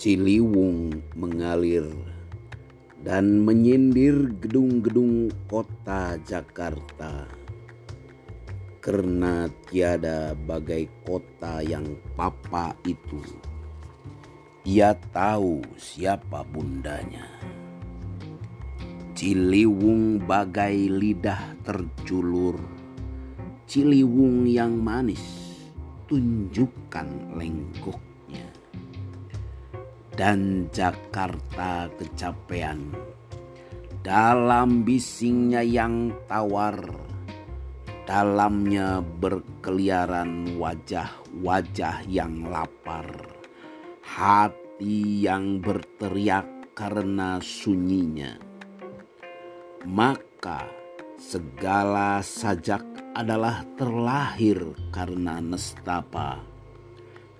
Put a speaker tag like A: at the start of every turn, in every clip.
A: Ciliwung mengalir dan menyindir gedung-gedung kota Jakarta karena tiada bagai kota yang papa itu. Ia tahu siapa bundanya. Ciliwung bagai lidah terjulur. Ciliwung yang manis, tunjukkan lenggok dan Jakarta kecapean. Dalam bisingnya yang tawar dalamnya berkeliaran wajah-wajah yang lapar. Hati yang berteriak karena sunyinya. Maka segala sajak adalah terlahir karena nestapa.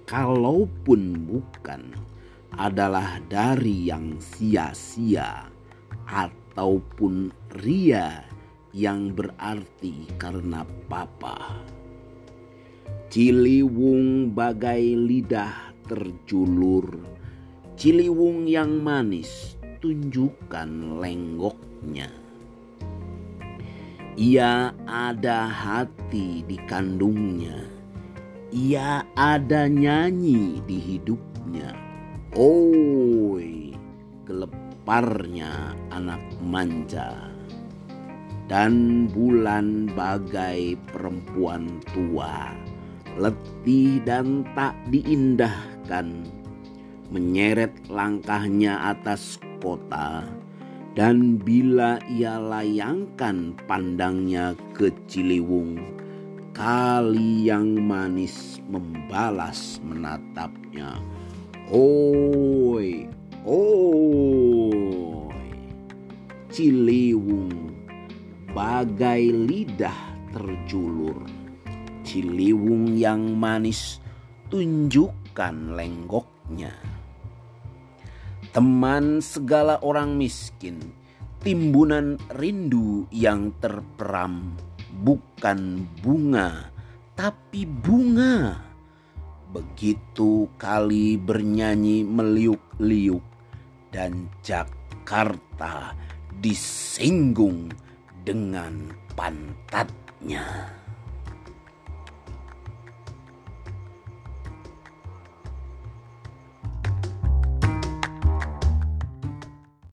A: Kalaupun bukan adalah dari yang sia-sia ataupun ria yang berarti karena papa. Ciliwung bagai lidah terjulur, ciliwung yang manis tunjukkan lenggoknya. Ia ada hati di kandungnya, ia ada nyanyi di hidupnya Oi, geleparnya anak manja. Dan bulan bagai perempuan tua, letih dan tak diindahkan, menyeret langkahnya atas kota, dan bila ia layangkan pandangnya ke Ciliwung, kali yang manis membalas menatapnya Oi, oi, Ciliwung bagai lidah terjulur. Ciliwung yang manis tunjukkan lenggoknya. Teman segala orang miskin, timbunan rindu yang terperam, bukan bunga, tapi bunga Begitu kali bernyanyi meliuk-liuk dan Jakarta disinggung dengan pantatnya.